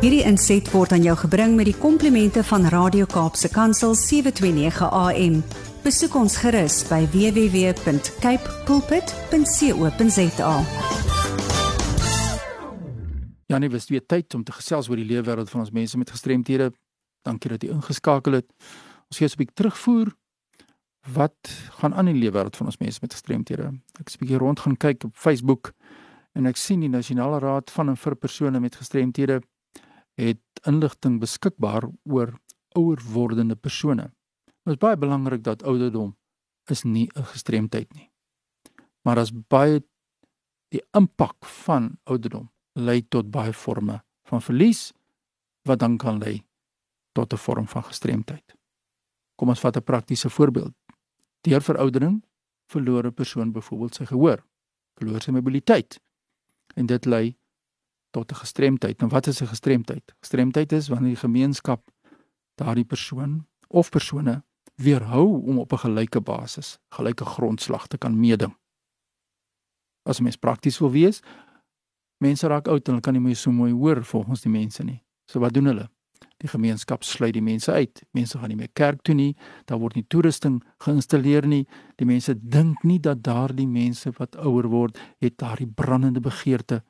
Hierdie inset word aan jou gebring met die komplimente van Radio Kaapse Kansel 729 AM. Besoek ons gerus by www.cape pulpit.co.za. Ja, nee, was weer tyd om te gesels oor die leefwêreld van ons mense met gestremthede. Dankie dat jy ingeskakel het. Ons gee 'n bietjie terugvoer. Wat gaan aan in die leefwêreld van ons mense met gestremthede? Ek het 'n bietjie rond gaan kyk op Facebook en ek sien die Nasionale Raad van en vir persone met gestremthede het inligting beskikbaar oor ouer wordende persone. Dit is baie belangrik dat ouderdom is nie 'n gestremdheid nie. Maar as baie die impak van ouderdom lei tot baie forme van verlies wat dan kan lei tot 'n vorm van gestremdheid. Kom ons vat 'n praktiese voorbeeld. Deur veroudering verloor 'n persoon byvoorbeeld sy gehoor, verloor sy mobiliteit en dit lei tot 'n gestremdheid. Nou wat is 'n gestremdheid? Gestremdheid is wanneer die gemeenskap daardie persoon of persone weerhou om op 'n gelyke basis, gelyke grondslag te kan meeding. As mens prakties wil wees, mense raak oud en hulle kan nie meer so mooi hoor volgens die mense nie. So wat doen hulle? Die gemeenskap sluit die mense uit. Mense gaan nie meer kerk toe nie. Daar word nie toerusting geïnstalleer nie. Die mense dink nie dat daardie mense wat ouer word, het daardie brandende begeerte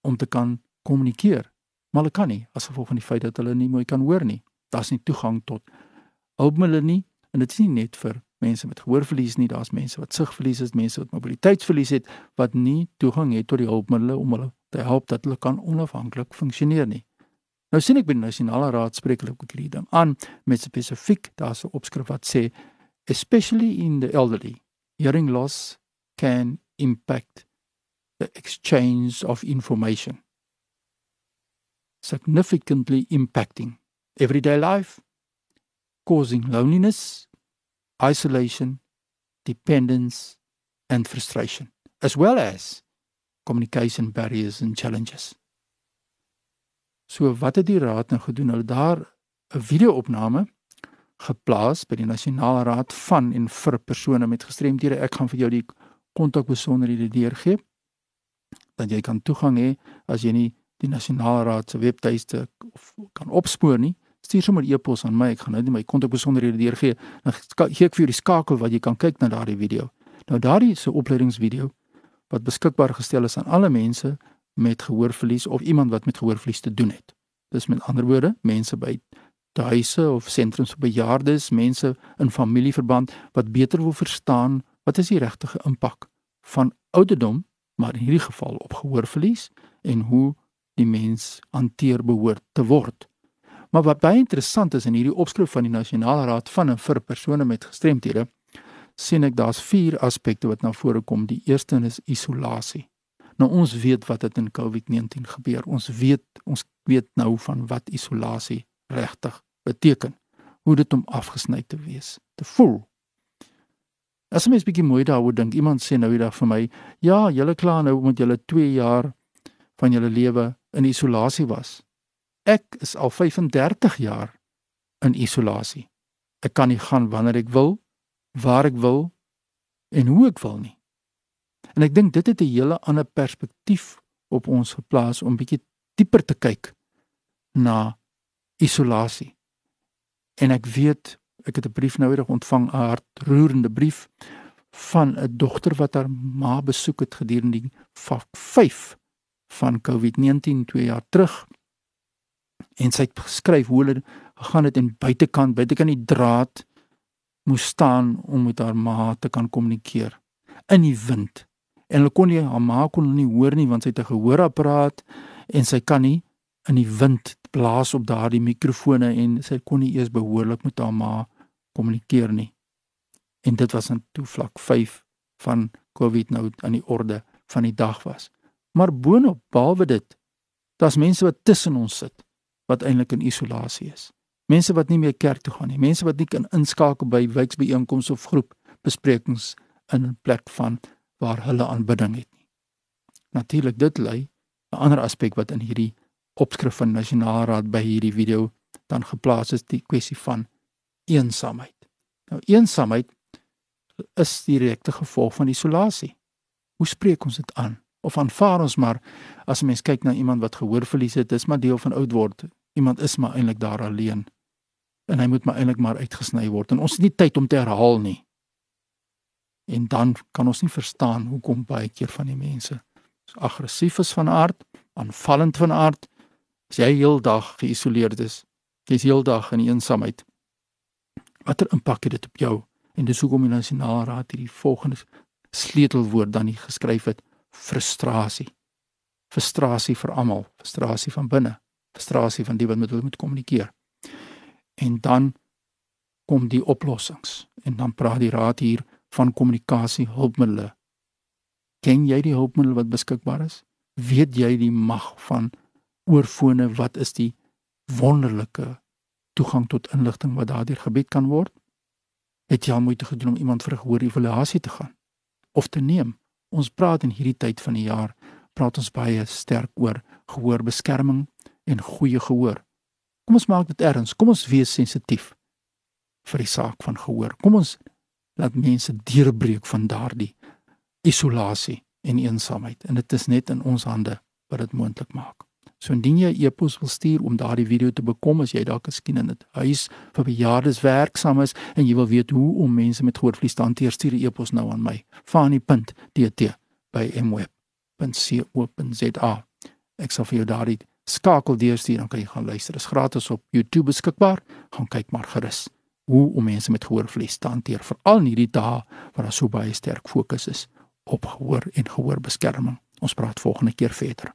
om te kan kommunikeer. Maar hulle kan nie as gevolg van die feit dat hulle nie mooi kan hoor nie. Daar's nie toegang tot hulpmiddels nie en dit is nie net vir mense met gehoorverlies nie, daar's mense wat sigverlies het, mense wat mobiliteitsverlies het wat nie toegang het tot die hulpmiddels om hulle te help dat hulle kan onafhanklik funksioneer nie. Nou sien ek by die nasionale raad spreek hulle ook hierdie ding aan met spesifiek daar's 'n opskrif wat sê especially in the elderly hearing loss can impact the exchange of information, significantly impacting everyday life, causing loneliness, isolation, dependence, and frustration, as well as communication barriers and challenges. So wat het die raad nou gedoen? Hulle daar 'n video-opname geplaas by die Nasionale Raad van en vir persone met gestremdhede. Ek gaan vir jou die kontakbesonderhede deurgee dat jy kan toegang hê as jy nie die nasionale raad se webtuiste of kan opspoor nie stuur sommer e-pos aan my ek gaan nou net my kontakbesonderhede deurgee dan gee ek vir jou die skakel wat jy kan kyk na daardie video. Nou daardie se opleidingsvideo wat beskikbaar gestel is aan alle mense met gehoorverlies of iemand wat met gehoorverlies te doen het. Dis met ander woorde mense by huise of sentrums vir bejaardes mense in familieverband wat beter wil verstaan wat is die regte impak van ouderdom maar in hierdie geval op gehoorverlies en hoe die mens hanteer behoort te word. Maar wat baie interessant is in hierdie opskrif van die Nasionale Raad van en vir persone met gestremthede, sien ek daar's vier aspekte wat na vore kom. Die eerste is isolasie. Nou ons weet wat dit in COVID-19 gebeur. Ons weet ons weet nou van wat isolasie regtig beteken. Hoe dit om afgesny te wees, te voel As jy mens bietjie mooi daaroor dink, iemand sê nou eendag vir my, "Ja, julle kla nou omdat julle 2 jaar van julle lewe in isolasie was. Ek is al 35 jaar in isolasie. Ek kan nie gaan wanneer ek wil, waar ek wil en hoe ek wil nie." En ek dink dit het 'n hele ander perspektief op ons geplaas om bietjie dieper te kyk na isolasie. En ek weet ek het 'n brief nou weer ontvang, 'n hartroerende brief van 'n dogter wat haar ma besoek het gedurende die 5 van COVID-19 2 jaar terug. En sy het geskryf hoe hulle gegaan het en buitekant, buitekant die draad moes staan om met haar ma te kan kommunikeer in die wind. En hulle kon nie haar ma kon nie hoor nie want sy het 'n gehoorapparaat en sy kan nie in die wind blaas op daardie mikrofone en sy kon nie eers behoorlik met haar ma kommunikeer nie. En dit was in toe vlak 5 van COVID nou aan die orde van die dag was. Maar boonop behalwe dit, daar's mense wat tussen ons sit wat eintlik in isolasie is. Mense wat nie meer kerk toe gaan nie, mense wat nie kan inskakel by wijkbyeenkomste of groep besprekings in 'n plek van waar hulle aanbidding het nie. Natuurlik dit lei 'n ander aspek wat in hierdie opskrif van nasionale raad by hierdie video dan geplaas is die kwessie van eensaamheid. Nou eensaamheid is die direkte gevolg van isolasie. Hoe spreek ons dit aan? of aanvaar ons maar as 'n mens kyk na iemand wat gehoorverlies het, dis maar deel van oud word. Iemand is maar eintlik daar alleen. En hy moet maar eintlik maar uitgesny word en ons het nie tyd om te herhaal nie. En dan kan ons nie verstaan hoekom baie keer van die mense aggressief is van aard, aanvallend van aard, as jy heeldag geïsoleerd is, jy's heeldag in eensaamheid. Watter impak het dit op jou? En dis hoekom die nasionale raad hierdie volgende sleutelwoord dan nie geskryf het: frustrasie. Frustrasie vir almal, frustrasie van binne, frustrasie van die wat met hulle moet kommunikeer. En dan kom die oplossings en dan praat die raad hier van kommunikasie hulpmiddels. Ken jy die hulpmiddels wat beskikbaar is? Weet jy die mag van oorfone wat is die wonderlike toegang tot inligting wat daardeur gebied kan word? Het jy al moeite gedoen om iemand vir 'n gehoor evaluasie te gaan of te neem? Ons praat in hierdie tyd van die jaar praat ons baie sterk oor gehoorbeskerming en goeie gehoor. Kom ons maak dit erns. Kom ons wees sensitief vir die saak van gehoor. Kom ons laat mense deurbreek van daardie isolasie en eensaamheid en dit is net in ons hande wat dit moontlik maak. So indien jy 'n e-pos wil stuur om daardie video te bekom as jy dalk miskien in 'n huis vir bejaardes werksaam is en jy wil weet hoe om mense met gehoorverlies te hanteer, stuur 'n e-pos nou aan my. fani.dt by mweb.co.za. Ek sal vir jou daardie skakel deurstuur dan kan jy gaan luister. Dit is gratis op YouTube beskikbaar. Gaan kyk maar gerus hoe om mense met gehoorverlies te hanteer veral in hierdie dae waar daar so baie sterk fokus is op gehoor en gehoorbeskerming. Ons praat volgende keer verder.